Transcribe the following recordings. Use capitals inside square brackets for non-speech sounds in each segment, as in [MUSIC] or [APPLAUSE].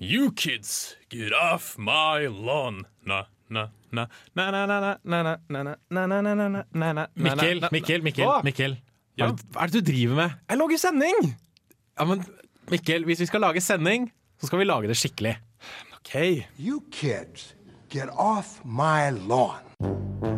You kids, get off my lawn. Na, na, na, na, na, na, na, na, na, na, na, na, na, na, na, na, Mikkel, na, na. Mikkel, Mikkel. Hva? Mikkel. Hva, Ja? er det, hva er det du driver med? Jeg lager sending! Ja, men Mikkel, hvis vi skal lage sending, så skal vi lage det skikkelig. OK. You kids, get off my lawn.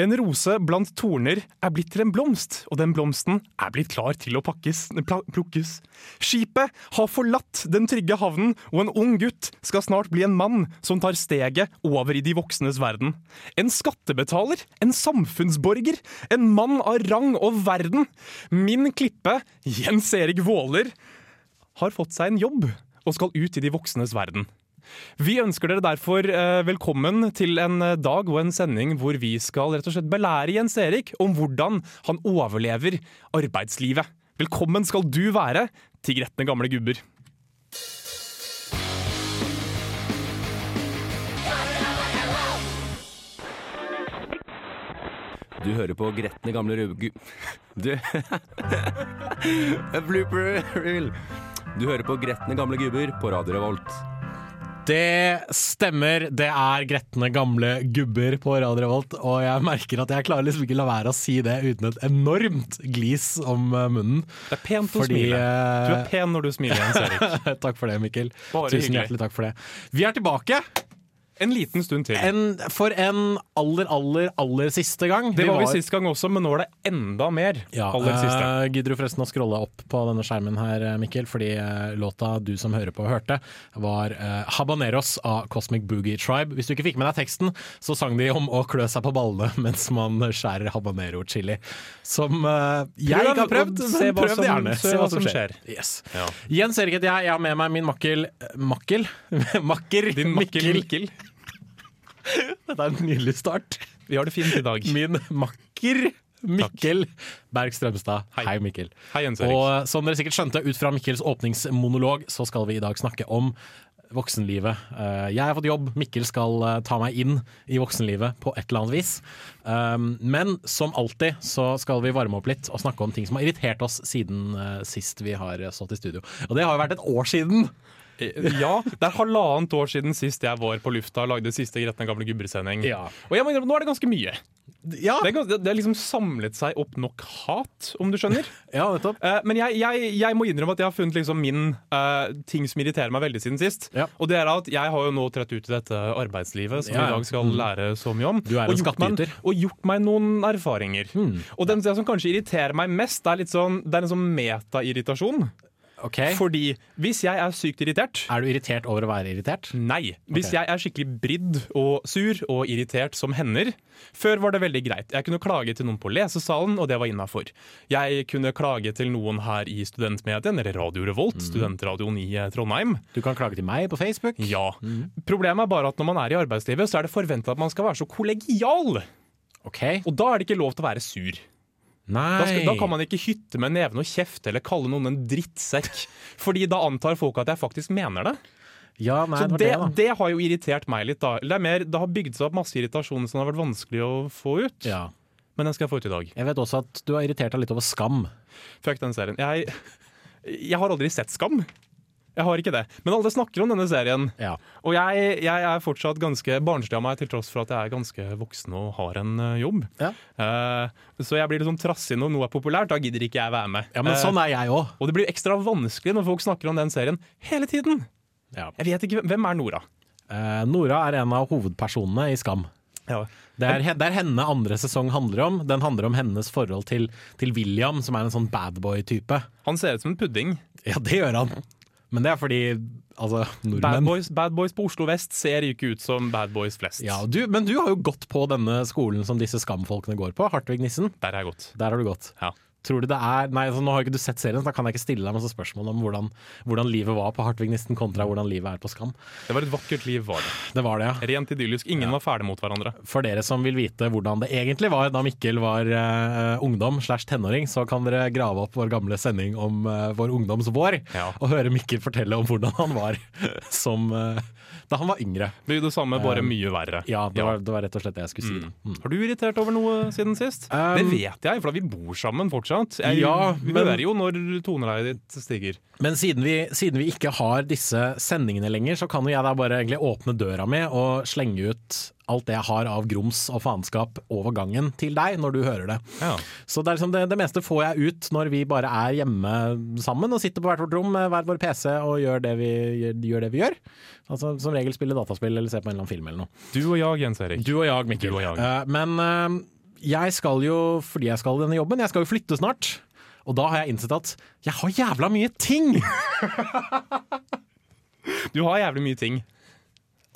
En rose blant torner er blitt til en blomst, og den blomsten er blitt klar til å pakkes, plukkes. Skipet har forlatt den trygge havnen, og en ung gutt skal snart bli en mann som tar steget over i de voksnes verden. En skattebetaler, en samfunnsborger, en mann av rang og verden. Min klippe, Jens Erik Våler, har fått seg en jobb og skal ut i de voksnes verden. Vi ønsker dere derfor eh, velkommen til en eh, dag og en sending hvor vi skal rett og slett belære Jens Erik om hvordan han overlever arbeidslivet. Velkommen skal du være til Gretne gamle gubber. Du hører på Gretne gamle rugu... [LAUGHS] Du [LAUGHS] blooper reel. Du hører på Gretne gamle gubber på Radio Revolt. Det stemmer. Det er gretne gamle gubber på Radio Revolt, og jeg merker at jeg klarer liksom ikke la være å si det uten et enormt glis om eh, munnen. Det er pent å Fordi, smile. Du eh, er pen når du smiler, Jens Erik. [LAUGHS] takk for det, Mikkel. Bare Tusen hyggelig. hjertelig takk for det. Vi er tilbake En liten stund til. en, for en aller, aller, aller siste gang. Det var vi sist gang også, men nå er det enda mer. Ja, aller siste. Uh, Gidder du forresten å scrolle opp på denne skjermen her, eh, Mikkel? Fordi uh, låta du som hører på hørte, var uh, Habaneros av Cosmic Boogie Tribe. Hvis du ikke fikk med deg teksten, så sang de om å klø seg på ballene [LAUGHS] mens man skjærer habanero-chili. Som uh, jeg ikke har prøvd, men prøv det gjerne. se hva som skjer. Yes. Ja. Jens Erik jeg. Jeg har med meg min makkel Makkel? Makker Din makkel Mikkel. Dette er en nydelig start. Vi har det fint i dag. Min makker Mikkel Berg Strømstad. Hei. Hei, Mikkel. Hei, Jens Erik. Og som dere sikkert skjønte ut fra Mikkels åpningsmonolog, så skal vi i dag snakke om voksenlivet. Eh, Jeg har fått jobb, Mikkel skal eh, ta meg inn i voksenlivet på et eller annet vis. Um, Men som alltid så skal vi varme opp litt og snakke om ting som har irritert oss siden eh, sist vi har stått i studio. Og det har jo vært et år siden! Ja, det er halvannet år siden sist jeg var på lufta og lagde siste Gretne gamle gubber-sending. Ja. Og jeg innrømme, nå er det ganske mye. Ja, Det det har liksom samlet seg opp nok hat, om du skjønner. [LAUGHS] ja nettopp. Eh, men jeg, jeg, jeg må innrømme at jeg har funnet liksom min uh, ting som irriterer meg veldig siden sist. Ja. Og det er at jeg har jo nå trett ut i dette arbeidslivet som Ja, vi i dag skal lære så mye om. Du er en og gjort meg-. Hmm. Og gjort meg noen erfaringer. Og den som kanskje irriterer meg mest, det er, litt sånn, det er en sånn metairritasjon. Ok. Fordi hvis jeg er sykt irritert Er du irritert over å være irritert? Nei. Hvis okay. jeg er skikkelig brydd og sur og irritert som hender Før var det veldig greit. Jeg kunne klage til noen på lesesalen, og det var innafor. Jeg kunne klage til noen her i studentmedien, eller Radio Revolt, mm. studentradioen i Trondheim. Du kan klage til meg på Facebook. Ja. Mm. Problemet er bare at når man er i arbeidslivet, så er det forventa at man skal være så kollegial. Okay. Og da er det ikke lov til å være sur. Da, skal, da kan man ikke hytte med neven og kjefte eller kalle noen en drittsekk. [LAUGHS] Fordi da antar folk at jeg faktisk mener det. Ja, nei, Så det det, det, det har jo irritert meg litt. da Det, er mer, det har bygd seg opp masse irritasjon som har vært vanskelig å få ut. Ja. Men den skal jeg få ut i dag. Jeg vet også at du har irritert deg litt over Skam. Fuck den serien. Jeg, jeg har aldri sett Skam. Jeg har ikke det. Men alle snakker om denne serien. Ja. Og jeg, jeg er fortsatt ganske barnslig av meg, til tross for at jeg er ganske voksen og har en eh, jobb. Ja. Uh, så jeg blir sånn trassig når noe er populært. Da gidder ikke jeg være med. ja, men Eh, sånn er jeg også. og det blir ekstra vanskelig når folk snakker om den serien hele tiden. Ja. Jeg vet ikke, Hvem er Nora? Eh, Nora er en av hovedpersonene i Skam. Ja. Det er, det er henne andre sesong handler om. Den handler om hennes forhold til, til William, som er en sånn badboy-type. Han ser ut som en pudding. Ja, det gjør han. Men det er fordi altså, Bad boys, bad boys på Oslo vest ser ikke ut som bad boys flest. ja, du, Men du har jo gått på denne skolen som disse Skam-folkene går på. Hartvig Nissen. Der har jeg gått. Der har du gått. Ja. Tror du det er Nei, altså, nå har ikke du sett serien, så da kan jeg ikke stille deg masse spørsmål om hvordan, hvordan livet var på Hartvig-nissen kontra hvordan livet er på Skam. Det var et vakkert liv, var det. Det var det, ja. Rent idyllisk. Ingen var ferdig mot hverandre. For dere som vil vite hvordan det egentlig var da Mikkel var uh, ungdom slash tenåring, så kan dere grave opp vår gamle sending om uh, vår ungdomsvår, Ja. og høre Mikkel fortelle om hvordan han var [LAUGHS] som eh, da han var yngre. Det er jo det samme, bare mye verre. Ja, det, Var, det var rett og slett det jeg skulle si. Mm. Mm. Har du irritert over noe siden sist? Um, det vet jeg, for da vi bor sammen fortsatt. Jeg, Ja, vi hører jo når toneleiet ditt stiger. Men siden vi, siden vi ikke har disse sendingene lenger, så kan jo jeg da bare egentlig åpne døra mi og slenge ut alt det jeg har av grums og faenskap over gangen til deg når du hører det. Ja. Så det, er liksom det, det meste får jeg ut når vi bare er hjemme sammen og sitter på hvert vårt rom med hver vår PC og gjør det vi gjør. gjør, det vi gjør. Altså, som regel spiller dataspill eller se på en eller annen film eller noe. Du og jeg, Jens Erik. Du og jeg, Mikkel. Og jeg. Uh, men uh, jeg skal jo, fordi jeg skal denne jobben, jeg skal jo flytte snart. Og da har jeg innsett at jeg har jævla mye ting! [LAUGHS] Du har jævlig mye ting.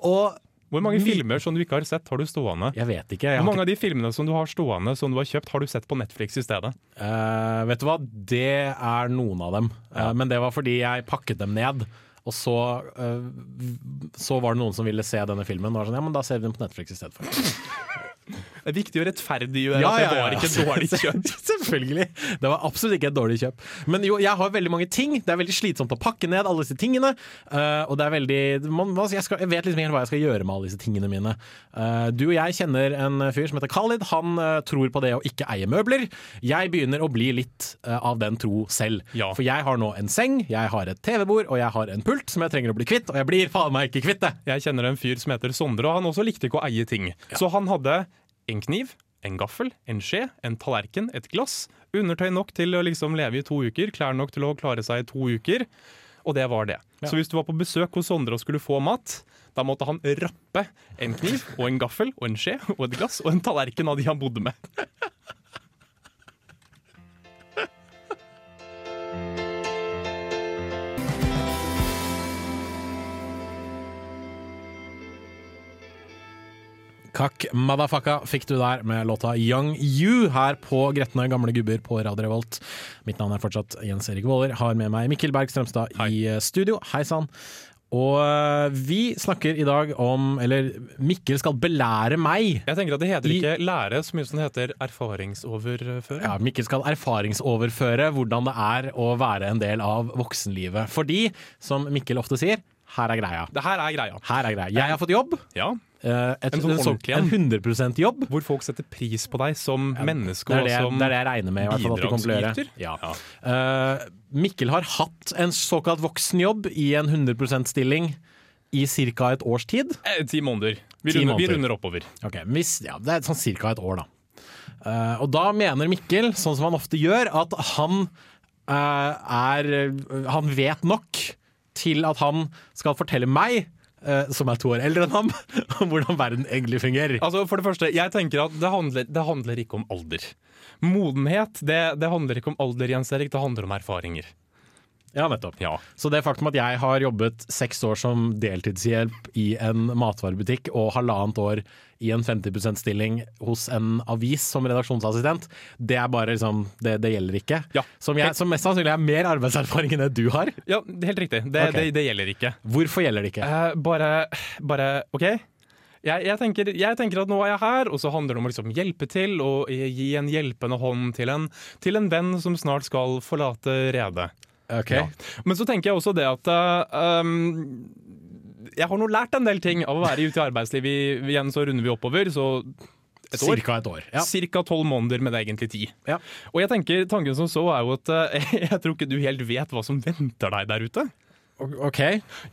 Og Hvor mange filmer som du ikke har sett, har du stående? jeg vet ikke. Jeg Hvor mange mange av de filmene som du har stående, som du har kjøpt, har du sett på Netflix i stedet? Uh, vet du hva, det er noen av dem. Uh, men det var fordi jeg pakket dem ned. Og så, uh, så var det noen som ville se denne filmen. Og var sånn, ja, men da ser vi den på Netflix i stedet for. [LAUGHS] Det er viktig å rettferdiggjøre at det var ikke et dårlig [LAUGHS] kjøp. Selvfølgelig. Det var absolutt ikke et dårlig kjøp. Men jo, jeg har veldig mange ting. Det er veldig slitsomt å pakke ned alle disse tingene. Uh, og det er veldig man, jeg, skal, jeg vet liksom ikke helt hva jeg skal gjøre med alle disse tingene mine. Uh, du og jeg kjenner en fyr som heter Khalid. Han uh, tror på det å ikke eie møbler. Jeg begynner å bli litt av den tro selv. Ja. For jeg har nå en seng, jeg har et TV-bord og jeg har en pult som jeg trenger å bli kvitt, og jeg blir faen meg ikke kvitt det! Jeg kjenner en fyr som heter Sondre, og han også likte ikke å eie ting. Så han hadde en kniv, en gaffel, en skje, en tallerken, et glass. Undertøy nok til å liksom leve i to uker, klær nok til å klare seg i to uker. Og det var det. Så hvis du var på besøk hos Sondre og skulle få mat, da måtte han rappe en kniv og en gaffel og en skje og et glass og en tallerken av de han bodde med. [LAUGHS] Kakk madafaka fikk du der med låta Young You her på Gretne gamle gubber på Radio Revolt. Mitt navn er fortsatt Jens Erik Våler. Har med meg Mikkel Berg Strømstad i eh, studio. Hei sann. Og eh, vi snakker i dag om Eller Mikkel skal belære meg. Jeg tenker at Det heter ikke lære så mye som det heter erfaringsoverføre. Ja, Mikkel skal erfaringsoverføre hvordan det er å være en del av voksenlivet. Fordi, som Mikkel ofte sier, her er greia. Det her er greia. Her er greia. Jeg har fått jobb. Ja, Et, En sånn en, sånn- en. en 100% jobb. Hvor folk setter pris på deg som menneske Det er og det, som det er det jeg regner med i hvert fall at de. Ja. Uh, Mikkel har hatt en såkalt voksenjobb i en 100% stilling i ca. et års tid. Eh, Ti måneder. Vi Ti runder, vi runder oppover. Okay, hvis, ja, Det er sånn ca. et år, da. Uh, og da mener Mikkel, sånn som han ofte gjør, at han uh, er Han vet nok til at han skal fortelle meg, eh, som er to år eldre enn ham, [LAUGHS] om hvordan verden egentlig fungerer. Altså, for det første, jeg tenker at det handler, det handler ikke om alder. Modenhet det, det handler ikke om alder, Jens Erik, det handler om erfaringer. Ja, nettopp. Ja. Så det faktum at jeg har jobbet seks år som deltidshjelp i en matvarebutikk og halvannet år i en 50% stilling hos en avis som redaksjonsassistent, det er bare liksom Det, det gjelder ikke. Ja. Som, jeg, som mest sannsynlig er mer arbeidserfaring enn det du har. Ja, helt riktig. Det, okay. det, det gjelder ikke. Hvorfor gjelder det ikke? Uh, bare, bare OK. Jeg, jeg, tenker, jeg tenker at nå er jeg her, og så handler det om å liksom hjelpe til og gi en hjelpende hånd til en, til en venn som snart skal forlate redet. Ok. Ja. Men så tenker jeg også det at eh, um, jeg har nå lært en del ting av å være ute i arbeidslivet. Igjen så runder vi oppover, så et år. Cirka et år. Ja. Cirka tolv måneder, men det egentlig ti. Ja. Og jeg tenker, tanken som så er jo at eh, [LAUGHS] jeg tror ikke du helt vet hva som venter deg der ute. OK.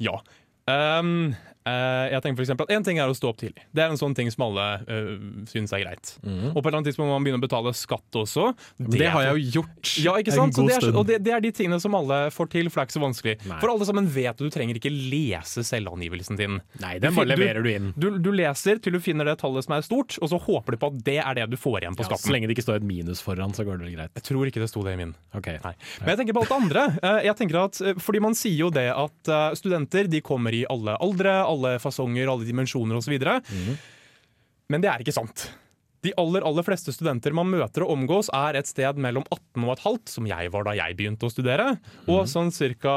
Ja. Um, jeg tenker for eksempel at En ting er å stå opp tidlig. Det er en sånn ting som alle uh, syns er greit. Og på et eller annet tidspunkt må man begynne å betale skatt også. Det, Det, har jeg jo gjort ja, ikke sant? Så det er, og det, det er de tingene som alle får til, for det er ikke så vanskelig. Nei. For alle sammen vet at du trenger ikke lese selvangivelsen din. Nei, den bare leverer du inn. Du, du leser til du finner det tallet som er stort, og så håper du på at det er det du får igjen på skatten. Ja, så lenge det ikke står et minus foran, så går det vel greit. Jeg tror ikke det sto det i min. Ok. Nei. Men jeg tenker på alt det andre. Eh, Jeg tenker at, eh, fordi Man sier jo det at eh, studenter de kommer i alle aldre, alle fasonger, alle dimensjoner osv. Mhm. Men det er ikke sant. De aller aller fleste studenter man møter og omgås, er et sted mellom 18 og et halvt, som jeg var da jeg begynte å studere, og sånn ca.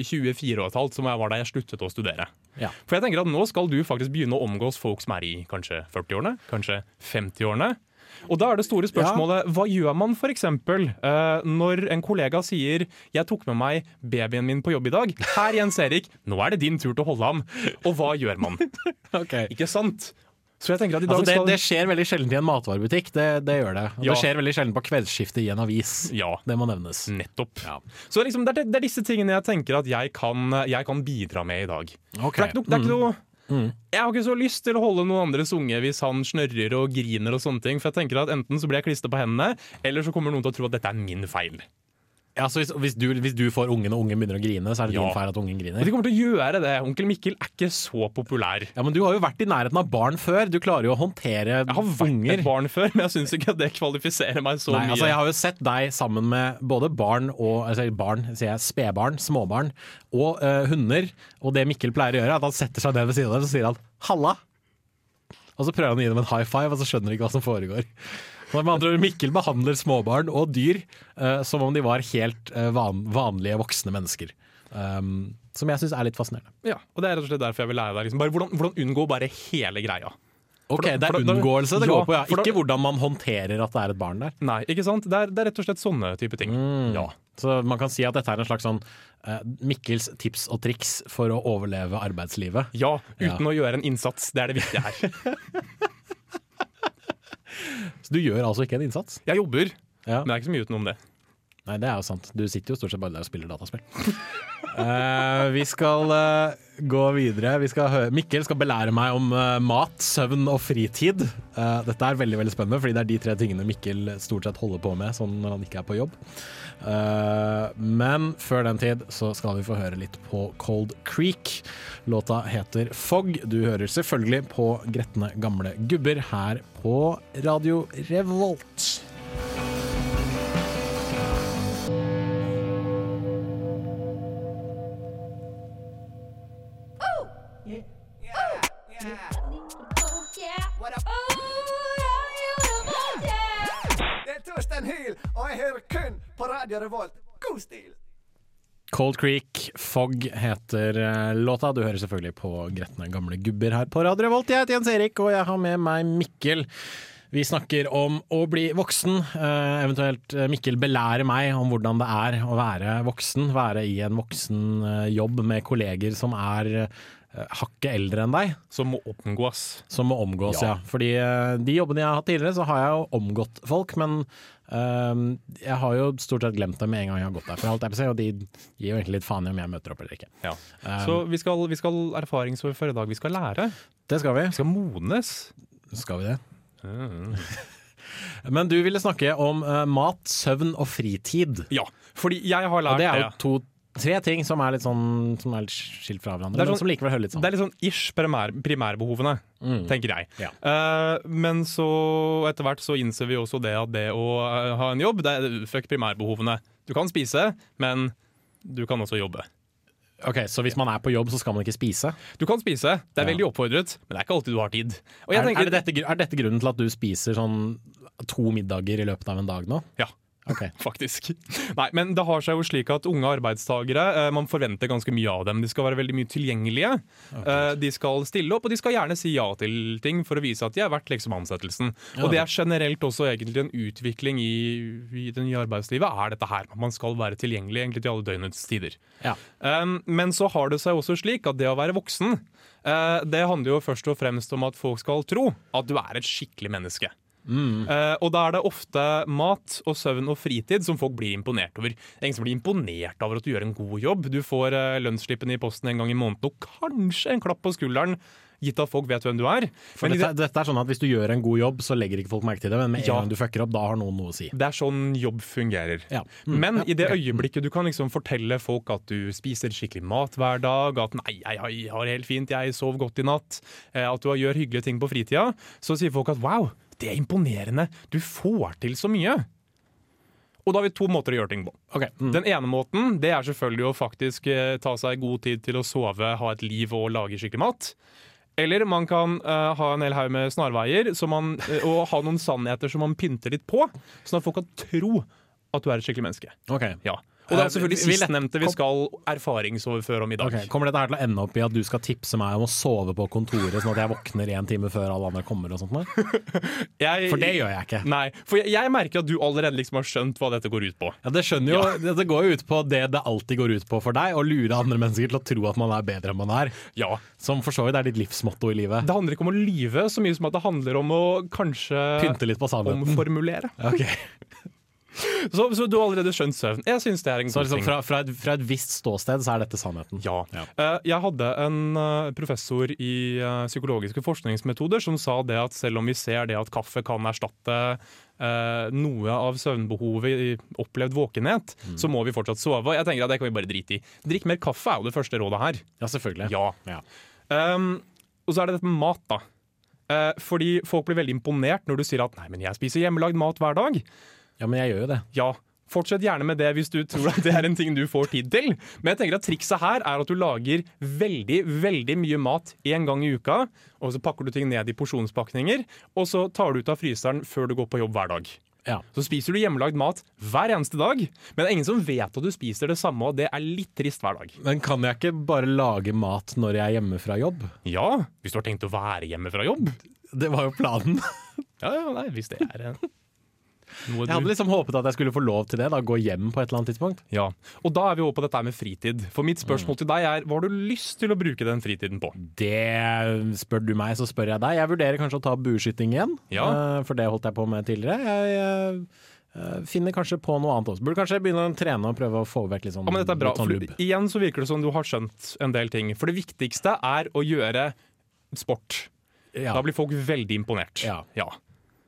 24 og et halvt, som jeg var da jeg sluttet å studere. Ja. For jeg tenker at nå skal du faktisk begynne å omgås folk som er i kanskje 40-årene, kanskje 50-årne. Og da er det store spørsmålet, hva gjør man f.eks. Uh, når en kollega sier 'jeg tok med meg babyen min på jobb i dag'. Her, Jens Erik, nå er det din tur til å holde ham. Og hva gjør man? [LAUGHS] Ikke sant? Så jeg at i dag Altså det, det skjer veldig sjelden i en matvarebutikk. Det, det gjør det. Og Ja. det skjer veldig sjelden på kveldsskiftet i en avis. Ja. Det må nevnes. Nettopp. Ja. Så liksom, det, er, det er disse tingene jeg tenker at jeg kan, jeg kan bidra med i dag. Okay. Det er ikke noe, det er ikke noe Jeg har ikke så lyst til å holde noen andres unge hvis han snørrer og griner og sånne ting. For jeg tenker at enten så blir jeg klistra på hendene, eller så kommer noen til å tro at dette er min feil. Ja, så hvis, hvis, du, hvis du får ungen, og ungen begynner å grine, så er det Ja. din feil at ungen Og Men de kommer til å gjøre det. Onkel Mikkel er ikke så populær. Ja, Men du har jo vært i nærheten av barn før. Du klarer jo å håndtere unger. Jeg har vært unger. et barn før, men jeg syns ikke at det kvalifiserer meg så Nei, mye. altså Jeg har jo sett deg sammen med både barn og altså barn, sier jeg, spedbarn, småbarn og eh, hunder. Og det Mikkel pleier å gjøre, er at han setter seg ned ved siden av dem og sier han 'halla'. Og så prøver han å gi dem en high five, og så skjønner de ikke hva som foregår. Med andre ord, Mikkel behandler småbarn og dyr uh, som om de var helt uh, van, vanlige voksne mennesker. Um, som jeg syns er litt fascinerende. ja, og Det er rett og slett derfor jeg vil lære deg liksom, bare hvordan, hvordan unngå bare hele greia. Ok, da- Det er unngåelse det Ja, går på, ja. da- Ikke hvordan man håndterer at det er et barn der. Nei, ikke sant? Det er, det er rett og slett sånne type ting. Ja. Så man kan si at dette er en slags sånn eh, Mikkels tips og triks for å overleve arbeidslivet. ja, uten Ja. å gjøre en innsats. Det er det viktige her. [LAUGHS] Så du gjør altså ikke en innsats? Jeg jobber, Ja. men det er ikke så mye utenom det. Nei, det er jo sant. Du sitter jo stort sett bare der og spiller dataspill. uh, [LAUGHS] vi skal uh, gå videre. Vi skal høre, Mikkel skal belære meg om uh, mat, søvn og fritid. Dette er veldig veldig spennende, fordi det er de tre tingene Mikkel stort sett holder på med sånn når han ikke er på jobb. Men før den tid så skal vi få høre litt på Cold Creek. Låta heter Fog. Du hører selvfølgelig på Gretne gamle gubber her på Radio Revolt. På valgt God stil! Cold Creek Fog heter eh, låta. Du hører selvfølgelig på Gretne gamle gubber her på Radio Revolt. Jeg heter Jens Erik, og jeg har med meg Mikkel. Vi snakker om å bli voksen. eh, eventuelt eh, Mikkel belærer meg om hvordan det er å være voksen. Være i en voksen jobb med kolleger som er hakket eldre enn deg. Som må omgås. Som må omgås, ja. Ja. Fordi de jobbene jeg har hatt tidligere, så har jeg jo omgått folk, men eh, jeg har jo stort sett glemt det med en gang jeg har gått der. For alt er å si, og de gir jo egentlig litt faen i om jeg møter opp eller ikke. Ja. Um, Så vi skal, vi skal erfaringsoverføre i dag. Vi skal lære. Det skal vi. Vi skal modnes. Skal vi det? [LAUGHS] Men du ville snakke om uh, mat, søvn og fritid. Ja, fordi jeg har lært det er jo to, tre ting som er litt sånn Som er litt skilt fra hverandre, sånn, men sånn- som likevel hører litt Det er litt sånn ish primær, primærbehovene, tenker jeg. Ja. Uh, men så etter hvert så innser vi også det at det å uh, ha en jobb, det er fuck primærbehovene. Du kan spise, men du kan også jobbe. Ok, Så hvis man er på jobb, så skal man ikke spise? Du kan spise, det er Ja. veldig oppfordret, men det er ikke alltid du har tid. Er, tenker, er, det dette, er dette grunnen til at du spiser sånn to middager i løpet av en dag nå? Ja. Ok. [LAUGHS] Faktisk. Nei, men det har seg jo slik at unge arbeidstagere eh, Man forventer ganske mye av dem. De skal være veldig mye tilgjengelige. Eh, de skal stille opp, og de skal gjerne si ja til ting for å vise at de er verdt liksom ansettelsen. Og det er generelt også egentlig en utvikling i, i det nye arbeidslivet. Er dette her Man skal være tilgjengelig egentlig til alle døgnets tider. Ja. Um, men så har det seg også slik at det å være voksen, eh, det handler jo først og fremst om at folk skal tro at du er et skikkelig menneske. Eh, og da er det ofte mat og søvn og fritid som folk blir imponert over. Det er ingen som blir imponert over at du gjør en god jobb. Du får uh, lønnsslippen i posten en gang i måneden og kanskje en klapp på skulderen, gitt at folk vet hvem du er. For Men dette, det, dette er sånn at Hvis du gjør en god jobb, så legger ikke folk merke til det, men med en Ja. gang du fucker opp, da har noen noe å si. det er sånn jobb fungerer. Ja. Mm. Men Ja, i det øyeblikket du kan liksom fortelle folk at du spiser skikkelig mat hver dag, at 'nei, jeg har- det helt fint, jeg sov godt i natt', eh, at du gjør hyggelige ting på fritida, så sier folk at 'wow, det er imponerende, du får til så mye'. Og da har vi to måter å gjøre ting på. Ok, mm. Den ene måten det er selvfølgelig å faktisk eh, ta seg god tid til å sove, ha et liv og lage skikkelig mat. Eller man kan uh, ha en hel haug med snarveier man, uh, og ha noen sannheter som man pynter litt på, sånn at folk kan tro at du er et skikkelig menneske. Ok. Ja. Og det Eh, er selvfølgelig vil- sistnevnte vi skal erfaringsoverføre om i dag. Okay. Kommer dette her til å ende opp i at du skal tipse meg om å sove på kontoret, sånn at jeg våkner en time før alle andre kommer? og sånt? [LAUGHS] Jeg, For det gjør jeg ikke. Nei, for jeg, jeg merker at du allerede liksom har skjønt hva dette går ut på. Ja, Det skjønner jo, Ja. [LAUGHS] det går jo ut på det det alltid går ut på for deg, å lure andre mennesker til å tro at man er bedre enn man er. Ja. Som for så vidt er ditt livsmotto i livet. Det handler ikke om å lyve så mye som at det handler om å kanskje Pynte litt på sannheten. omformulere. [LAUGHS] Ok. Så, så du har allerede skjønt søvn. Jeg synes det er en Så god liksom ting. fra, fra, et, fra et visst ståsted så er dette sannheten. Ja. Ja. Uh, jeg hadde en uh, professor i uh, psykologiske forskningsmetoder som sa det at selv om vi ser det at kaffe kan erstatte noe av søvnbehovet i opplevd våkenhet, Mm. så må vi fortsatt sove. Og jeg tenker at Det kan vi bare drite i. Drikk mer kaffe er jo det første rådet her. Ja, selvfølgelig. Ja. Ja. Um, og så er det dette med mat, da. Fordi folk blir veldig imponert når du sier at 'nei, men jeg spiser hjemmelagd mat hver dag'. Ja, men jeg gjør jo det. Ja, fortsett gjerne med det hvis du tror at det er en ting du får tid til. Men jeg tenker at trikset her er at du lager veldig, veldig mye mat én gang i uka. Og så pakker du ting ned i porsjonspakninger, og så tar du ut av fryseren før du går på jobb hver dag. Ja. Så spiser du hjemmelagd mat hver eneste dag, men det er ingen som vet at du spiser det samme, og det er litt trist hver dag. Men kan jeg ikke bare lage mat når jeg er hjemme fra jobb? Ja, hvis du har tenkt å være hjemme fra jobb. Det var jo planen. Ja, ja, nei, hvis det er Jeg hadde liksom håpet at jeg skulle få lov til det, da, gå hjem på et eller annet tidspunkt. Ja, og da er vi over på dette med fritid. For mitt spørsmål til deg er hva har du lyst til å bruke den fritiden på? Det spør du meg, så spør jeg deg. Jeg vurderer kanskje å ta bueskyting igjen, Ja. eh, for det holdt jeg på med tidligere. Jeg eh, finner kanskje på noe annet også. Burde kanskje begynne å trene og prøve å få vekk litt sånn, Ja, men dette er bra. sånn For igjen så virker det som du har skjønt en del ting. For det viktigste er å gjøre sport. Ja. Da blir folk veldig imponert. Ja. ja.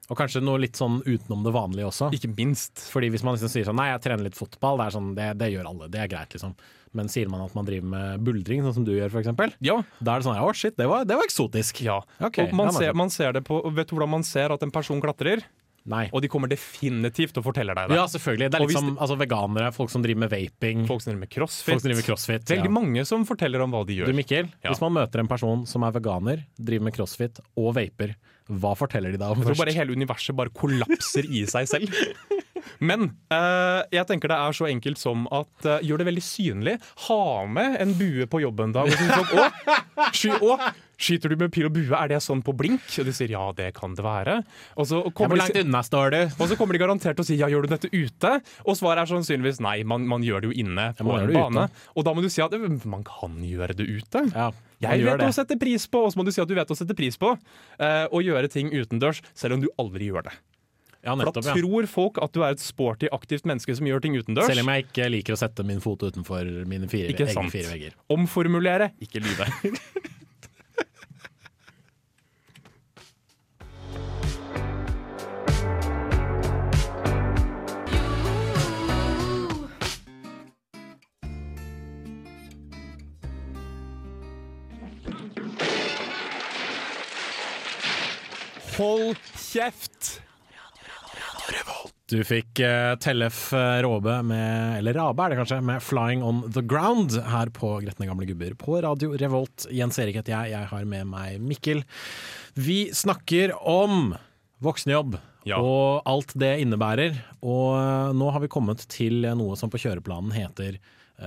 Og kanskje noe litt sånn utenom det vanlige også. Ikke minst. Fordi hvis man liksom sier sånn Nei, jeg trener litt fotball, det, er sånn, det, det gjør alle. Det er greit, liksom. Men sier man at man driver med buldring, sånn som du gjør, f.eks., Ja. da er det sånn Å, shit, det var, det var eksotisk. ja. Ok, og man ser, man ser det på Vet du hvordan man ser at en person klatrer? Nei. Og de kommer definitivt og forteller deg det. Ja, selvfølgelig. Det er liksom, altså, veganere, folk som driver med vaping, Folk som driver med crossfit. folk som driver med crossfit. Veldig ja. mange som forteller om hva de gjør. Du Mikkel, Ja. hvis man møter en person som er veganer, driver med crossfit og vaper, hva forteller de deg om først? Jeg tror bare hele universet bare kollapser i seg selv. Men eh, jeg tenker det er så enkelt som at eh, gjør det veldig synlig. Ha med en bue på jobben en dag. Og så skyter du med pil og bue? Er det sånn på blink? Og de sier ja, det kan det være. Og så Ja, kommer Hvor de, unna og så kommer de garantert til å si ja, gjør du dette ute? Og svaret er sannsynligvis nei, man, man gjør det jo inne på en bane. ute. Og da må du si at man kan gjøre det ute. Ja, Jeg vet det. å sette pris på, og så må du si at du vet å sette pris på, uh, å gjøre ting utendørs, selv om du aldri gjør det. Ja, For da nettopp, ja. tror folk at du er et sporty, aktivt menneske som gjør ting utendørs. Selv om jeg ikke liker å sette min fot utenfor mine fire, egne fire vegger. Omformulere, ikke lyve. [LAUGHS] Hold kjeft! Du fikk uh, Tellef eh, Råbe med, eller Rabe er det kanskje, med 'Flying On The Ground' her på Gretne gamle gubber på Radio Revolt. Jens Erik heter jeg, jeg har med meg Mikkel. Vi snakker om voksenjobb Ja. og alt det innebærer. Og eh, nå har vi kommet til noe som på kjøreplanen heter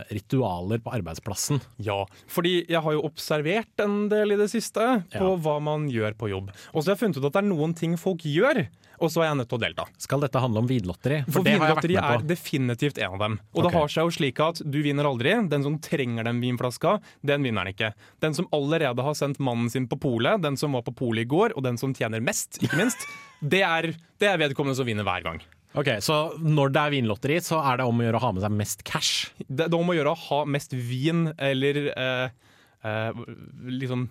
ritualer på arbeidsplassen. Ja, fordi jeg har jo observert en del i det siste på Ja. hva man gjør på jobb. Og så har jeg funnet ut at det er noen ting folk gjør, og så er jeg nødt til å delta. Skal dette handle om vinlotteri? For det har jeg vært vinlotteri på. er definitivt en av dem. Og okay. det har seg jo slik at du vinner aldri. Den som trenger den vinflaska, den vinner den ikke. Den som allerede har sendt mannen sin på polet, den som var på polet i går, og den som tjener mest, ikke minst, det er, det er vedkommende som vinner hver gang. Ok, Så når det er vinlotteri, så er det om å gjøre å ha med seg mest cash? Det, det er om å gjøre å ha mest vin eller eh, eh, liksom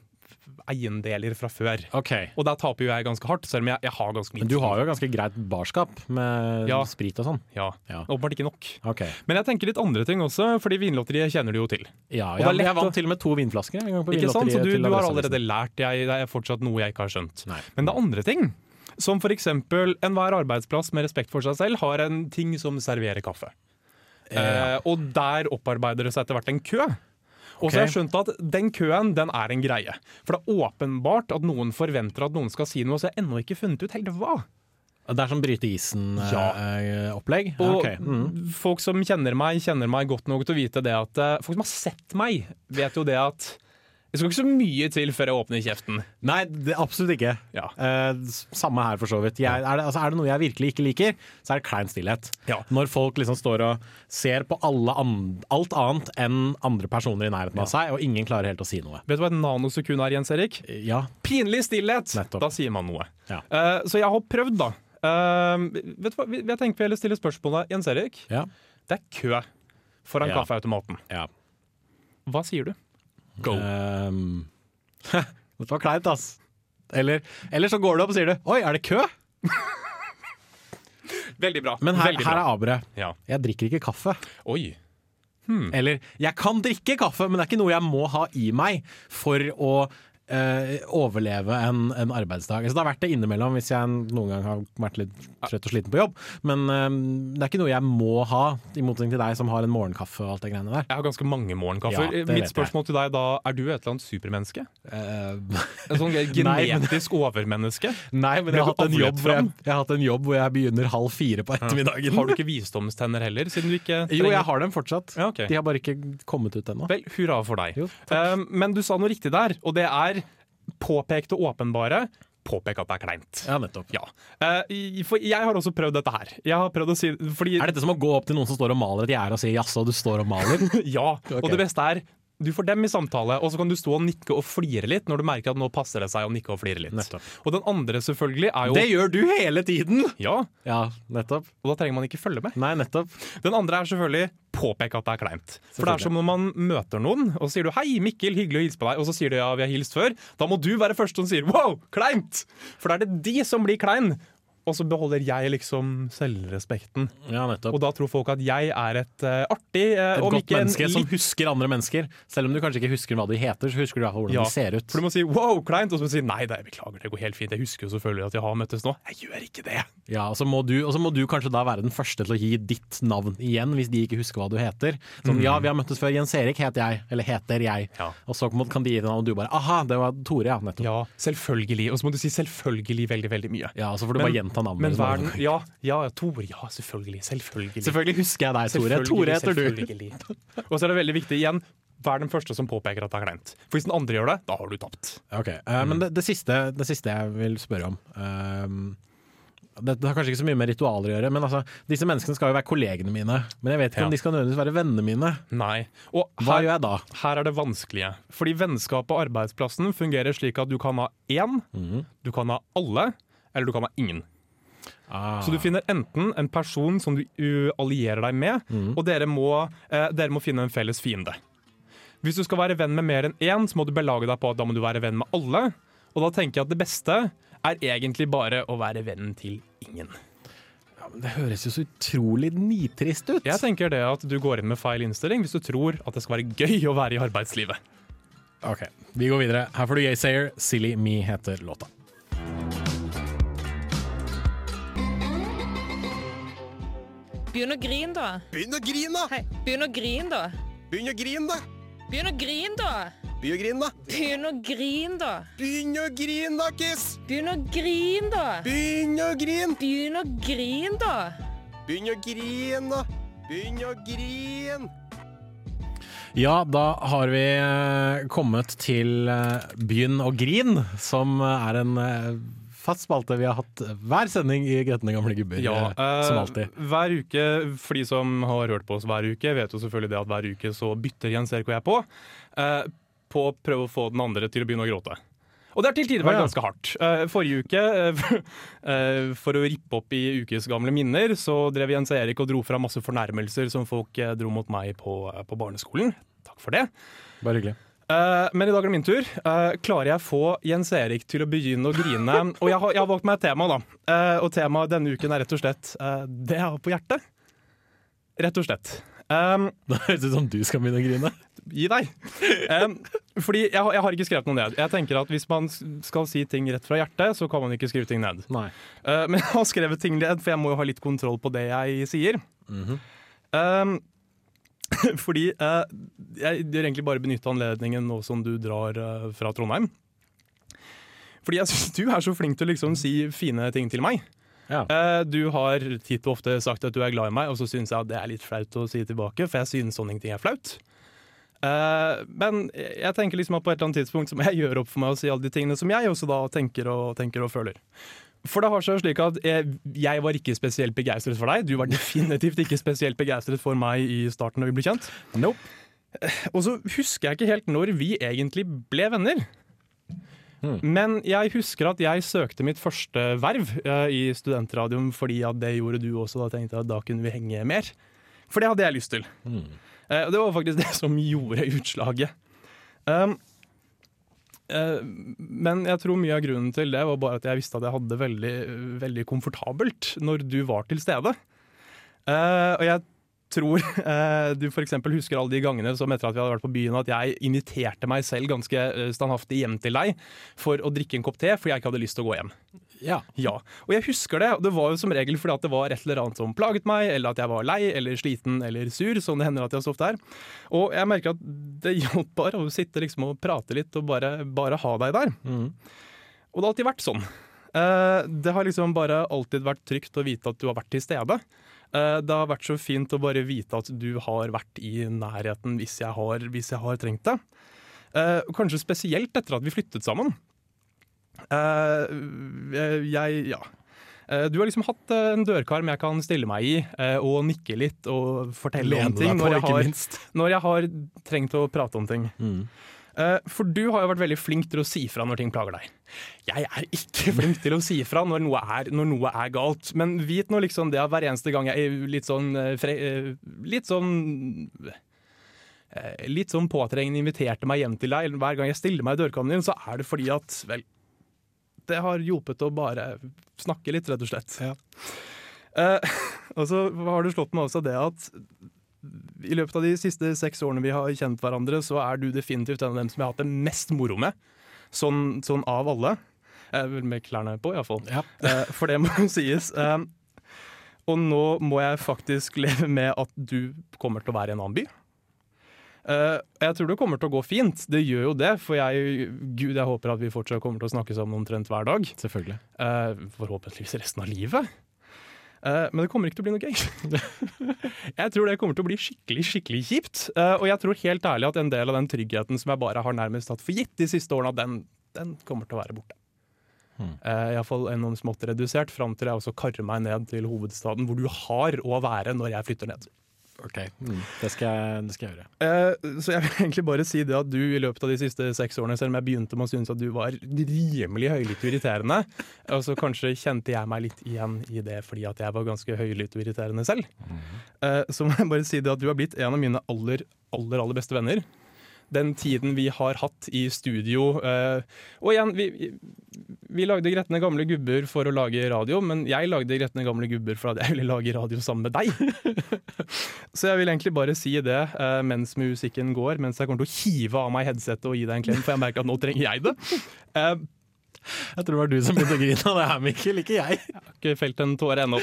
eiendeler fra før. Okay. Og der taper jo jeg ganske hardt, selv om jeg, jeg har ganske mye Men du har jo ganske greit barskap med Ja. sprit og sånn. Ja, Ja. åpenbart ikke nok. Okay. Men jeg tenker litt andre ting også, fordi vinlotteriet kjenner du jo til. Ja, er jeg, vant til og med to vinflasker en gang på Ikke sant? Så du, du har allerede lært, jeg, det er fortsatt noe jeg ikke har skjønt. Nei. Men det er andre ting. Som for eksempel enhver arbeidsplass med respekt for seg selv har en ting som serverer kaffe. Eh, og der opparbeider det seg etter hvert en kø. Og så har jeg skjønt at den køen den er en greie. For det er åpenbart at noen forventer at noen skal si noe, så jeg har ennå ikke funnet ut helt hva. Det er sånn bryte isen-opplegg? Og Okay. mm. folk som kjenner meg, kjenner meg godt nok til å vite det at eh, Folk som har sett meg, vet jo det at det skal ikke så mye til før jeg åpner kjeften. Nei, det, absolutt ikke. Ja. Eh, samme her, for så vidt. Jeg, er, det, altså, er det noe jeg virkelig ikke liker, så er det klein stillhet. Ja. Når folk liksom står og ser på alle an alt annet enn andre personer i nærheten av seg, og ingen klarer helt å si noe. Vet du hva et nanosekund er, Jens Erik? Ja. Pinlig stillhet! Nettopp. Da sier man noe. Ja. Eh, så jeg har prøvd, da. Eh, vet du hva? Jeg tenker vi heller stiller spørsmålet. Jens Erik, Ja. det er kø foran Ja. kaffeautomaten. ja. Hva sier du? Go. [LAUGHS] Um, dette var kleint, ass. Eller, eller så går du opp og sier du 'oi, er det kø?' [LAUGHS] Veldig bra. Men her, Veldig her er aberet. Ja. Jeg drikker ikke kaffe. Oi. Eller jeg kan drikke kaffe, men det er ikke noe jeg må ha i meg for å eh, overleve en, en arbeidsdag. Altså, det har vært det innimellom hvis jeg noen gang har vært litt trøtt og sliten på jobb. Men eh, det er ikke noe jeg må ha, i motsetning til deg som har en morgenkaffe og alt det greiene der. Jeg har ganske mange morgenkaffer. Ja, Mitt spørsmål jeg. til deg da, er du et eller annet supermenneske? Eh, En sånn [LAUGHS] genetisk overmenneske? nei, men jeg har, hatt en jobb hvor jeg, jeg har hatt en jobb hvor jeg begynner halv fire på ettermiddagen. Har du ikke visdomstenner heller, siden du ikke Jo, jeg har dem fortsatt. Ja, okay. De har bare ikke kommet ut ennå. Vel, hurra for deg. Jo. Um, men du sa noe riktig der, og det er påpek det åpenbare. Påpek at det er kleint. Ja, nettopp. Ja. Eh, for jeg har også prøvd dette her. Jeg har prøvd å si fordi, Er dette som å gå opp til noen som står og maler et gjerde og si 'jaså, du står og maler'? [LAUGHS] Ja. Okay. Og det beste er du får dem i samtale, og så kan du stå og nikke og flire litt når du merker at nå passer det seg å nikke og flire litt. Nettopp. Og den andre selvfølgelig er jo Det gjør du hele tiden! Ja, Ja, nettopp. og da trenger man ikke følge med. Nei, nettopp. Den andre er selvfølgelig påpeke at det er kleint. For det er som når man møter noen, og så sier du 'hei, Mikkel, hyggelig å hilse på deg', og så sier du 'ja, vi har hilst før'. Da må du være første som sier 'wow, kleint'! For da er det de som blir klein. Og så beholder jeg liksom selvrespekten. Ja, nettopp. Og da tror folk at jeg er et uh, artig, uh, Et godt ikke en menneske som husker andre mennesker. Selv om du kanskje ikke husker hva de heter, så husker du hvordan Ja, de ser ut. For du må si 'wow, kleint', og så må du si 'nei, det, er beklager, det går helt fint'. Jeg husker jo selvfølgelig at jeg har møttes nå. Jeg gjør ikke det. Ja, og så må, du, og så må du kanskje da være den første til å gi ditt navn igjen, hvis de ikke husker hva du heter. Sånn, ja, vi har møttes før, Jens Erik heter jeg, eller heter jeg. Mm. Ja. Og så kan de gi deg navn, og du bare aha, det var Tore, ja, nettopp. Ja, selvfølgelig. Og så må du si 'selvfølgelig' veldig, veldig mye. Ja, så får du bare gjenta navnet. Men verden, ja, ja, Tore, ja, selvfølgelig. Selvfølgelig. Selvfølgelig husker jeg deg, Tore. Tore heter du. Og så er det veldig viktig igjen, vær den første som påpeker at det er kleint. For hvis den andre gjør det, da har du tapt. Ok, eh, Men det, det, siste, det siste jeg vil spørre om ehm, det, har kanskje ikke så mye med ritualer å gjøre, men altså, disse menneskene skal jo være kollegene mine. Men jeg vet ikke Ja. om de skal nødvendigvis være vennene mine. Nei. Og Hva her, gjør jeg da? her er det vanskelige. Fordi vennskap på arbeidsplassen fungerer slik at du kan ha én, mm. du kan ha alle, eller du kan ha ingen. Ah. Så du finner enten en person som du allierer deg med, mm. og dere må, eh, dere må finne en felles fiende. Hvis du skal være venn med mer enn én, så må du belage deg på at da må du være venn med alle. Og da tenker jeg at det beste er egentlig bare å være vennen til ingen. Det høres jo så utrolig nitrist ut. Jeg tenker det at du går inn med feil innstilling hvis du tror at det skal være gøy å være i arbeidslivet. Ok, Vi går videre. Her får du Yaysayer. 'Silly Me' heter låta. Begynn å grine, da. Begynn å grine, da! Hei, begynn å grine, da. Begynn å grine, da! Begynn å grine, da. Begynn å grine, da! Begynn å grine, da. Begynn å grine, da, Kiss! Begynn å grine, da. Begynn å grine! Begynn å grine, da. Begynn å grine, da! Begynn å grine! Ja, da har vi eh, kommet til eh, Begynn å grin, som eh, er en fast spalte vi har hatt hver sending i Gretne gamle gubber. Ja, eh, som alltid. Hver uke, for de som har hørt på oss hver uke, vet jo selvfølgelig det at hver uke så bytter Jens Erik og jeg på. eh, på å prøve å få den andre til å begynne å gråte. Og det har til tider vært ganske hardt. Eh, forrige uke, eh, [LAUGHS] eh, for å rippe opp i ukes gamle minner, så drev Jens Erik og dro fra masse fornærmelser som folk dro mot meg på, på barneskolen. Takk for det. Bare hyggelig. Men i dag er det min tur. Klarer jeg å få Jens Erik til å begynne å grine? Og jeg har, jeg har valgt meg et tema, da. Og temaet denne uken er rett og slett det jeg har på hjertet. Rett og slett. Um, [LAUGHS] Det høres ut som du skal begynne å grine. gi deg! Um, fordi jeg, har- jeg har ikke skrevet noe ned. Jeg tenker at Hvis man skal si ting rett fra hjertet, så kan man ikke skrive ting ned. Eh, men [LAUGHS] jeg har skrevet ting ned, for jeg må jo ha litt kontroll på det jeg sier. Mhm. um, [LAUGHS] Fordi uh, jeg vil egentlig bare benytte anledningen nå som du drar uh, fra Trondheim. Fordi jeg syns du er så flink til å liksom si fine ting til meg. Ja. Eh, du har titt og ofte sagt at du er glad i meg, og så syns jeg at det er litt flaut å si tilbake, for jeg synes sånne ting er flaut. Eh, men jeg tenker liksom at på et eller annet tidspunkt så må jeg gjøre opp for meg og si alle de tingene som jeg også da tenker og, tenker og føler. For det har seg slik at jeg, jeg var ikke spesielt begeistret for deg. Du var definitivt ikke spesielt begeistret for meg i starten da vi ble kjent. Nope. Og så husker jeg ikke helt når vi egentlig ble venner. Men jeg husker at jeg søkte mitt første verv eh, i studentradioen fordi at det gjorde du også. Da tenkte jeg at da kunne vi henge mer. For det hadde jeg lyst til. Og det var faktisk [LAUGHS] det som gjorde utslaget. Um, eh, men jeg tror mye av grunnen til det var bare at jeg visste at jeg hadde det veldig, veldig komfortabelt når du var til stede. Og jeg tror [LAUGHS] eh, du f.eks. husker alle de gangene som etter at vi hadde vært på byen at jeg inviterte meg selv ganske eh, standhaftig hjem til deg for å drikke en kopp te fordi jeg ikke hadde lyst til å gå hjem. Ja. Ja, og jeg husker det. og Det var jo som regel fordi at det var et eller annet som plaget meg, eller at jeg var lei eller sliten eller sur, som det hender at jeg så ofte er. Og jeg merker at det [LAUGHS] hjalp bare å sitte liksom og prate litt og bare, bare ha deg der. Og det har alltid vært sånn. Eh, det har liksom bare alltid vært trygt å vite at du har vært til stede. Eh, det har vært så fint å bare vite at du har vært i nærheten hvis jeg har, hvis jeg har trengt det. Eh, kanskje spesielt etter at vi flyttet sammen. Eh, jeg, ja. Du har liksom hatt en dørkarm jeg kan stille meg i og nikke litt og fortelle Lene om ting på, når jeg, har, når jeg har trengt å prate om ting. Eh, For du har jo vært veldig flink til å si fra når ting plager deg. Jeg er ikke [LAUGHS] flink til å si fra når noe er, når noe er galt. Men vit nå liksom det at hver eneste gang jeg er litt sånn eh, eh, Litt sånn eh, Litt sånn påtrengende inviterte meg hjem til deg, eller hver gang jeg stiller meg i dørkarmen din, så er det fordi at vel Det har hjulpet å bare snakke litt, rett og slett. Eh, [LAUGHS] og så har du slått meg også det at i løpet av de siste seks årene vi har kjent hverandre, så er du definitivt en av dem som jeg har hatt det mest moro med. Sånn, sånn av alle. Eh, med klærne på, iallfall. Ja. Eh, for det må jo sies. Eh, og nå må jeg faktisk leve med at du kommer til å være i en annen by. Jeg tror det kommer til å gå fint. Det gjør jo det, for jeg, Gud, jeg håper at vi fortsatt kommer til å snakke sammen omtrent hver dag. Selvfølgelig. Forhåpentligvis resten av livet. Eh, men det kommer ikke til å bli noe gøy. [LAUGHS] jeg tror det kommer til å bli skikkelig skikkelig kjipt. Eh, og jeg tror helt ærlig at en del av den tryggheten som jeg bare har nærmest tatt for gitt de siste årene, den, den kommer til å være borte. Hmm. Uh, Iallfall noe smått redusert, fram til jeg også karrer meg ned til hovedstaden, hvor du har å være når jeg flytter ned. Ok, mm. det, skal jeg, det skal jeg gjøre. Uh, så jeg vil [LAUGHS] egentlig bare si det at du i løpet av de siste seks årene, selv om jeg begynte med å synes at du var rimelig høylytt irriterende, [LAUGHS] og så kanskje kjente jeg meg litt igjen i det fordi at jeg var ganske høylytt irriterende selv, uh, så må jeg bare si det at du har blitt en av mine aller, aller, aller beste venner. Den tiden vi har hatt i studio eh, Og igjen, vi, vi, lagde Gretne gamle gubber for å lage radio, men jeg lagde Gretne gamle gubber for at jeg ville lage radio sammen med deg. [LAUGHS] Så jeg vil egentlig bare si det uh, mens musikken går, mens jeg kommer til å hive av meg headsetet og gi deg en klem, for jeg merker at nå trenger jeg det. Eh, Jeg tror det var du som begynte å grine av det her, Mikkel, ikke jeg. Jeg har ikke felt en tåre ennå.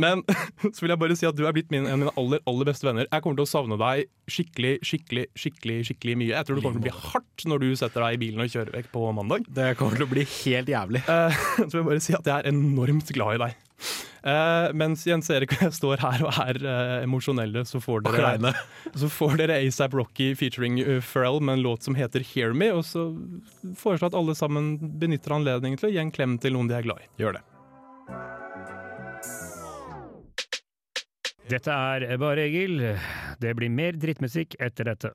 Men [LAUGHS] så vil jeg bare si at du er blitt min, en av mine aller, aller beste venner. Jeg kommer til å savne deg skikkelig, skikkelig, skikkelig skikkelig mye. Jeg tror det kommer til å bli hardt når du setter deg i bilen og kjører vekk på mandag. Det kommer til å bli helt jævlig. Eh, [LAUGHS] så vil jeg bare si at jeg er enormt glad i deg. Eh, mens Jens Erik og [LAUGHS] jeg står her og er uh, emosjonelle, så får dere Kleine. Så får dere ASAP Rocky featuring uh, Pharrell med en låt som heter Hear Me. Og så foreslår jeg at alle sammen benytter anledningen til å gi en klem til noen de er glad i. Gjør det. Dette er Bare Egil. Det blir mer drittmusikk etter dette.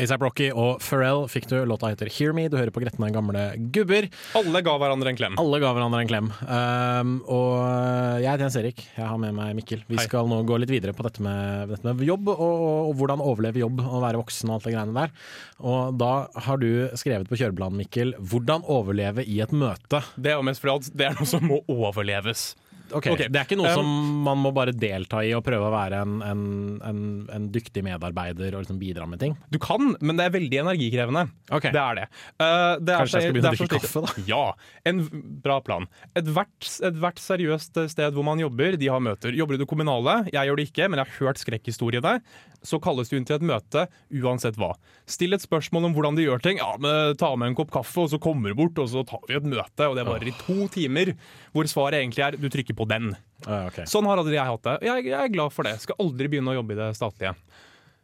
ASAP Rocky og Pharrell fikk du. Låta heter Hear Me. Du hører på Gretne gamle gubber. Alle ga hverandre en klem. Alle ga hverandre en klem. Um, og jeg heter Jens Erik. Jeg har med meg Mikkel. Vi Hei. skal nå gå litt videre på dette med, dette med jobb, og, og, hvordan overleve jobb og være voksen og alt det greiene der. Og da har du skrevet på kjøreplanen, Mikkel, 'Hvordan overleve i et møte'. Det er jo mest fordi det er noe som må overleves. Ok, Ok, Det er ikke noe um, som man må bare delta i og prøve å være en, en, en, en dyktig medarbeider og liksom bidra med ting? Du kan, men det er veldig energikrevende. Okay. Det er det. Uh, det er Kanskje jeg skal begynne å drikke kaffe, Ja, en bra plan. Ethvert et seriøst sted hvor man jobber, de har møter. Jobber du i det kommunale, jeg gjør det ikke, men jeg har hørt skrekkhistoriene, så kalles du inn til et møte uansett hva. Still et spørsmål om hvordan de gjør ting. Ja, men Ta med en kopp kaffe, og så kommer du bort, og så tar vi et møte. Og det varer i to timer, hvor svaret egentlig er du trykker på den. Ah, ok. Sånn har aldri jeg hatt det. Jeg, jeg er glad for det. Skal aldri begynne å jobbe i det statlige.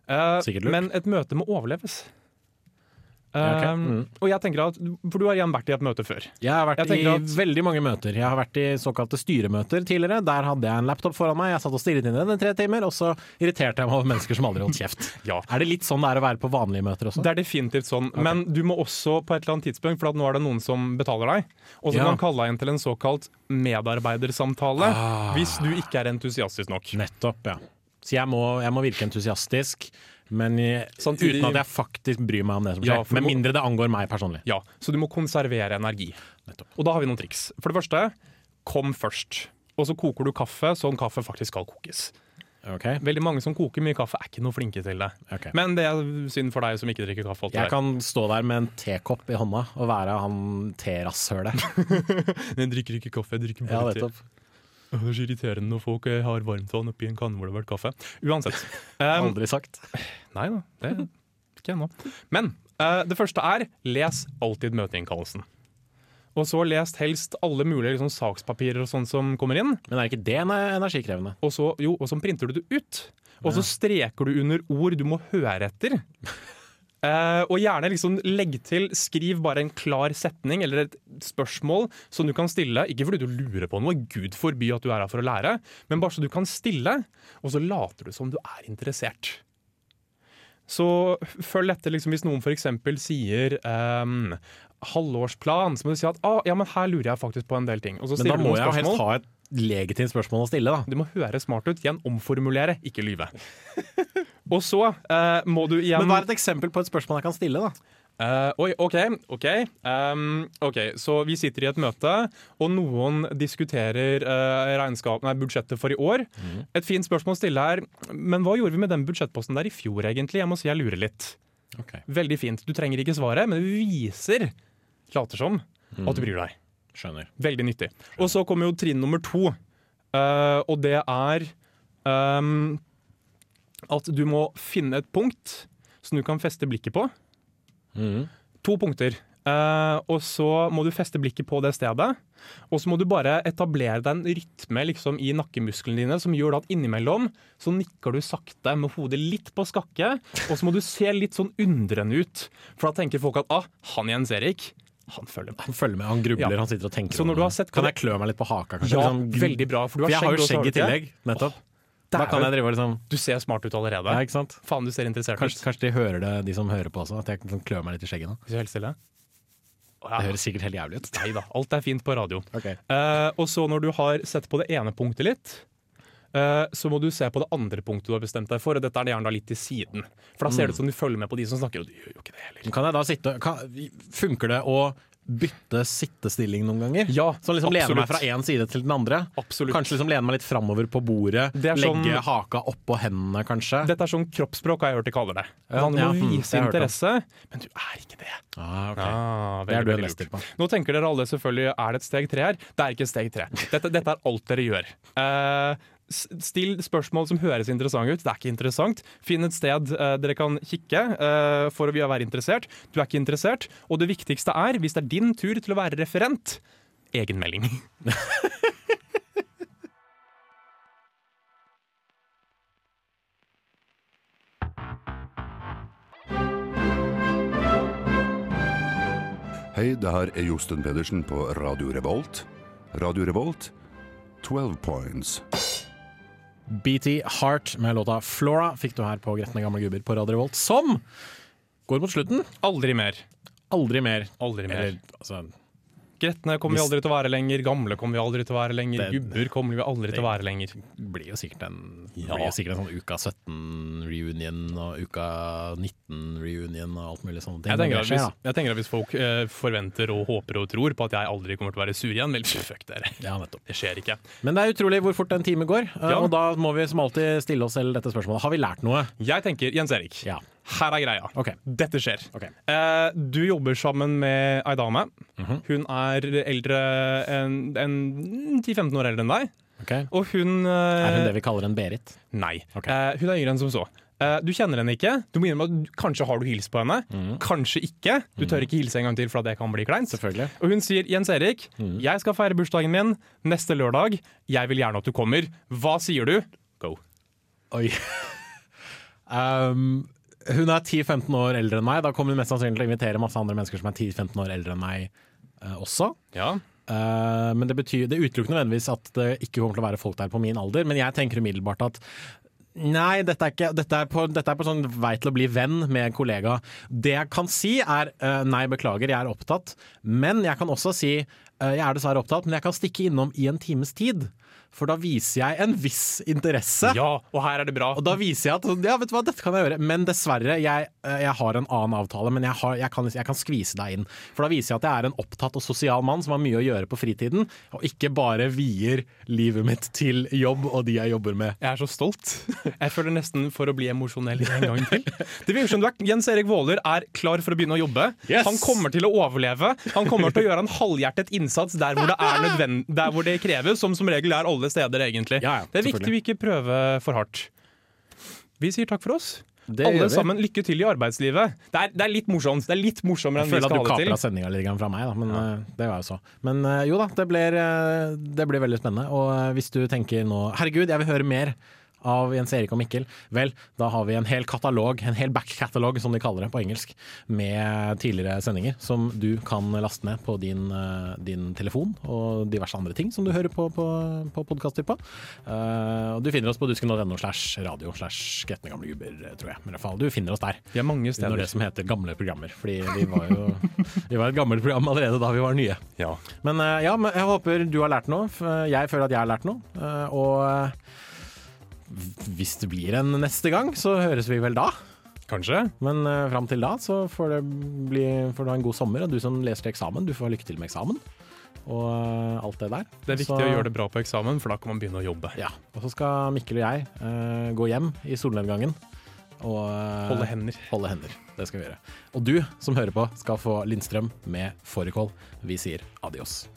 Uh, men et møte må overleves. Ja, ok. Eh, Mm. Og jeg tenker at, For du har igjen vært i et møte før. Jeg har vært Jeg i at- veldig mange møter. Jeg har vært i såkalte styremøter tidligere. Der hadde jeg en laptop foran meg, jeg satt og stirret inn i den i tre timer, og så irriterte jeg meg over mennesker som aldri holdt kjeft. Ja. Er det litt sånn det er å være på vanlige møter også? Det er definitivt sånn, men du må også på et eller annet tidspunkt, for at nå er det noen som betaler deg, og så Ja. kan kalle deg inn til en såkalt medarbeidersamtale Ah. hvis du ikke er entusiastisk nok. Nettopp, ja. Så jeg må, jeg må virke entusiastisk, men Samtidig- uten at jeg faktisk bryr meg om det som skjer. Ja, Med må- mindre det angår meg personlig. Ja, Så du må konservere energi. Nettopp. Og da har vi noen triks. For det første, kom først. Og så koker du kaffe sånn kaffe faktisk skal kokes. Okay. Veldig mange som koker mye kaffe, er ikke noe flinke til det. Okay. Men det er synd for deg som ikke drikker kaffe. Jeg kan stå der med en tekopp i hånda og være han terasshølet. [LAUGHS] Jeg drikker ikke kaffe, jeg drikker Ja, bare te. [LAUGHS] Det er så irriterende når folk eh, har varmtvann oppi en kanne hvor det har vært kaffe. Uansett. Um, [LAUGHS] Aldri sagt. [LAUGHS] nei da, det ikke ennå. Men uh, det første er les alltid møteinnkallelsen. Og så lest helst alle mulige liksom, sakspapirer og sånn som kommer inn. Men er ikke det energikrevende? Og så, jo, og så printer du det ut. Og så streker du under ord du må høre etter. Eh, og gjerne liksom legg til Skriv bare en klar setning eller et spørsmål som du kan stille. Ikke fordi du lurer på noe, gud forby at du er her for å lære, men bare så du kan stille, og så later du som du er interessert. Så følg etter liksom, hvis noen f.eks. sier um, halvårsplan, så må du si at ah, ja, men her lurer jeg faktisk på en del ting. Og så Men da må jeg helst ha et legitimt spørsmål å stille, da. Du må høre smart ut. Igjen omformulere, ikke lyve. [LAUGHS] og så uh, må du igjen Men hva er et eksempel på et spørsmål jeg kan stille, da? Uh, oi, OK. ok Um, Ok, Så vi sitter i et møte, og noen diskuterer uh, regnskap, nei, budsjettet for i år. Et fint spørsmål å stille her, Men hva gjorde vi med den budsjettposten der i fjor, egentlig? Jeg må si jeg lurer litt. Veldig fint. Du trenger ikke svaret, men du viser, later som, at du bryr deg. Skjønner. Veldig nyttig. Og så kommer jo trinn nummer to, uh, og det er um, at du må finne et punkt som du kan feste blikket på. To punkter. Uh, og så må du feste blikket på det stedet. Og så må du bare etablere deg en rytme liksom, i nakkemusklene dine som gjør at innimellom så nikker du sakte med hodet litt på skakke, og så må du se litt sånn undrende ut. For da tenker folk at ah, han Jens Erik, han følger med. Han følger med, han grubler, Ja. han sitter og tenker. Så når du har sett kan jeg klø meg litt på haka? Kanskje? Ja, Liksom, veldig bra. For du For jeg har jo skjegg, i tillegg. Nettopp. Da kan jeg drive liksom Du ser smart ut allerede. Ja, ikke sant? Faen, du ser interessert ut. kanskje de hører det, de som hører på også, at jeg kan klø meg litt i skjegget nå. Hvis du helt stille. Ja. Det høres sikkert helt jævlig ut. Nei da, alt er fint på radio. Okay. Uh, og så når du har sett på det ene punktet litt, så må du se på det andre punktet du har bestemt deg for, og dette er det gjerne litt til siden. For da ser det ut som du følger med på de som snakker, og du gjør jo ikke det heller. Kan jeg da sitte kan, Funker det å bytte sittestilling noen ganger? Ja, Så liksom lene meg fra én side til den andre? Absolutt. Kanskje liksom lene meg litt framover på bordet? Det er sånn- Legge haka oppå hendene, kanskje? Dette er sånn kroppsspråk, har jeg hørt de kaller det. Det Ja, handler om ja, å mm, vise det interesse, men du er ikke det. Ah, okay. Ah, Det er du veldig lurt. på. Nå tenker dere alle selvfølgelig er det et steg tre her. Det er ikke et steg tre. Dette, dette er alt dere gjør. Eh, s- still spørsmål som høres interessante ut. Det er ikke interessant. Finn et sted uh, dere kan kikke uh, for å være interessert. Du er ikke interessert. Og det viktigste er, hvis det er din tur til å være referent, egenmelding. Hei, det her er Josten Pedersen på Radio Revolt. Radio Revolt, 12 points. BT Heart med låta Flora fikk du her på Gretne gamle gubber på Radio Revolt, som går mot slutten. Aldri mer. Aldri mer. Aldri mer. Eller, altså, Gretne kommer vi aldri til å være lenger, gamle kommer vi aldri til å være lenger, Den, gubber kommer vi aldri til å være lenger. Det blir jo sikkert en, Ja. blir jo sikkert en sånn uka 17-reunion og uka 19-reunion og alt mulig ting. Jeg tenker, hvis, jeg tenker at hvis folk eh, forventer og håper og tror på at jeg aldri kommer til å være sur igjen, vel, [LAUGHS] fuck dere. Ja, nettopp. Det skjer ikke. Men det er utrolig hvor fort en time går, eh, Ja. og da må vi som alltid stille oss selv dette spørsmålet. Har vi lært noe? Jeg tenker, Jens Erik, Ja. Her er greia. Okay. Dette skjer. Okay. Eh, du jobber sammen med ei dame. Mhm. Hun er eldre enn en, 10-15 år eldre enn deg. Okay. Og hun eh, Er hun det vi kaller en Berit? Nei. Eh, hun er yngre enn som så. Eh, du kjenner henne ikke. Du må innrømme at Kanskje har du hilst på henne, kanskje ikke. Du tør ikke hilse en gang til, for det kan bli kleint. Selvfølgelig. Og hun sier 'Jens Erik, jeg skal feire bursdagen min neste lørdag. Jeg vil gjerne at du kommer. Hva sier du?' Go. Oi. [LAUGHS] um, hun er 10-15 år eldre enn meg. Da kommer hun mest sannsynlig til å invitere masse andre mennesker som er 10-15 år eldre enn meg uh, også. Ja. Uh, men det betyr, det utelukker nødvendigvis at det ikke kommer til å være folk der på min alder. Men jeg tenker umiddelbart at Nei, dette er, ikke, dette, er på, dette er på sånn vei til å bli venn med en kollega. Det jeg kan si er uh, nei, beklager, jeg er opptatt. Men jeg kan også si uh, jeg er dessverre opptatt, men jeg kan stikke innom i en times tid. For da viser jeg en viss interesse. ja, og her er det bra. Og da viser jeg at ja, vet du hva, dette kan jeg gjøre. Men dessverre, jeg, eh, jeg har en annen avtale, men jeg, har, jeg, kan, jeg kan skvise deg inn. For da viser jeg at jeg er en opptatt og sosial mann som har mye å gjøre på fritiden, og ikke bare vier livet mitt til jobb og de jeg jobber med. Jeg er så stolt. Jeg føler nesten for å bli emosjonell en gang til. [LAUGHS] Det virker som du er, Jens Erik Våler er klar for å begynne å jobbe. Yes! Han kommer til å overleve. Han kommer til å gjøre en halvhjertet innsats der hvor det er nødvend, der hvor det kreves, som som regel er alle steder, egentlig. Ja, ja, det er viktig vi ikke prøver for hardt. Vi sier takk for oss. Det alle sammen, lykke til i arbeidslivet. Det er, det er litt morsomt. Det er litt morsommere enn vi føler at skal du ha det kapra til. sendinga litt fra meg, da, men ja. det var jo så. Men eh, jo da, det blir, eh, det blir veldig spennende. Og eh, hvis du tenker nå Herregud, jeg vil høre mer av Jens Erik og Mikkel, vel, da har vi en hel katalog, en hel back-catalog som de kaller det på engelsk, med tidligere sendinger som du kan laste ned på din, eh, din telefon og diverse andre ting som du hører på på, på podkaster på. Eh, og du finner oss på dusken.no slash radio slash gretne gamle gubber, tror jeg. Men i hvert fall, du finner oss der. Vi er mange Under det som heter gamle programmer. Fordi vi var jo [LAUGHS] Vi var et gammelt program allerede da vi var nye. Ja. Men uh, ja, men jeg håper du har lært noe. Jeg føler at jeg har lært noe. Uh, Og hvis det blir en neste gang, så høres vi vel da. Kanskje. Men uh, fram til da så får, det bli, får du ha en god sommer. Og du som leser til eksamen, du får lykke til med eksamen. Og uh, alt det der. Det er viktig Så- å gjøre det bra på eksamen, for da kan man begynne å jobbe. Ja. Og så skal Mikkel og jeg uh, gå hjem i solnedgangen. Og Holde hender. Holde hender. Det skal vi gjøre. Og du som hører på, skal få Lindstrøm med fårikål. Vi sier adios.